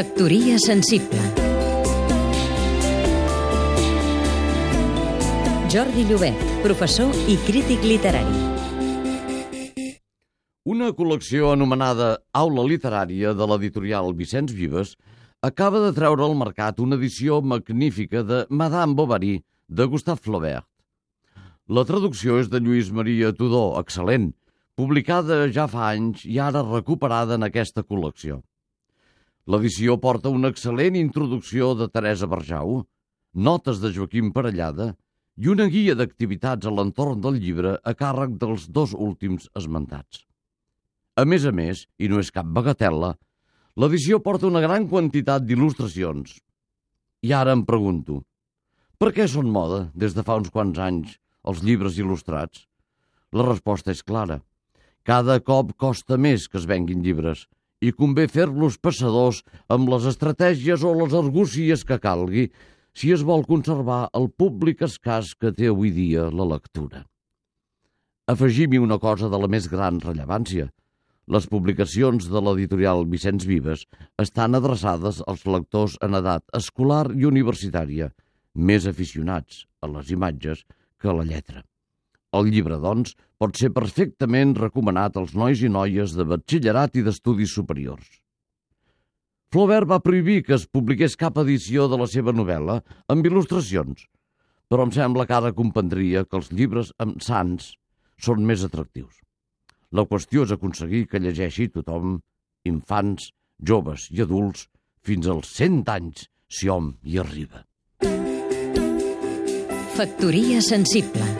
Factoria sensible Jordi Llobet, professor i crític literari. Una col·lecció anomenada Aula Literària de l'editorial Vicenç Vives acaba de treure al mercat una edició magnífica de Madame Bovary de Gustave Flaubert. La traducció és de Lluís Maria Tudó, excel·lent, publicada ja fa anys i ara recuperada en aquesta col·lecció. L'edició porta una excel·lent introducció de Teresa Berjau, notes de Joaquim Parellada i una guia d'activitats a l'entorn del llibre a càrrec dels dos últims esmentats. A més a més, i no és cap bagatela, l'edició porta una gran quantitat d'il·lustracions. I ara em pregunto, per què són moda des de fa uns quants anys els llibres il·lustrats? La resposta és clara. Cada cop costa més que es venguin llibres i convé fer-los passadors amb les estratègies o les argúcies que calgui si es vol conservar el públic escàs que té avui dia la lectura. Afegim-hi una cosa de la més gran rellevància. Les publicacions de l'editorial Vicenç Vives estan adreçades als lectors en edat escolar i universitària, més aficionats a les imatges que a la lletra. El llibre, doncs, pot ser perfectament recomanat als nois i noies de batxillerat i d'estudis superiors. Flaubert va prohibir que es publiqués cap edició de la seva novel·la amb il·lustracions, però em sembla que ara comprendria que els llibres amb sants són més atractius. La qüestió és aconseguir que llegeixi tothom, infants, joves i adults, fins als 100 anys, si hom hi arriba. Factoria sensible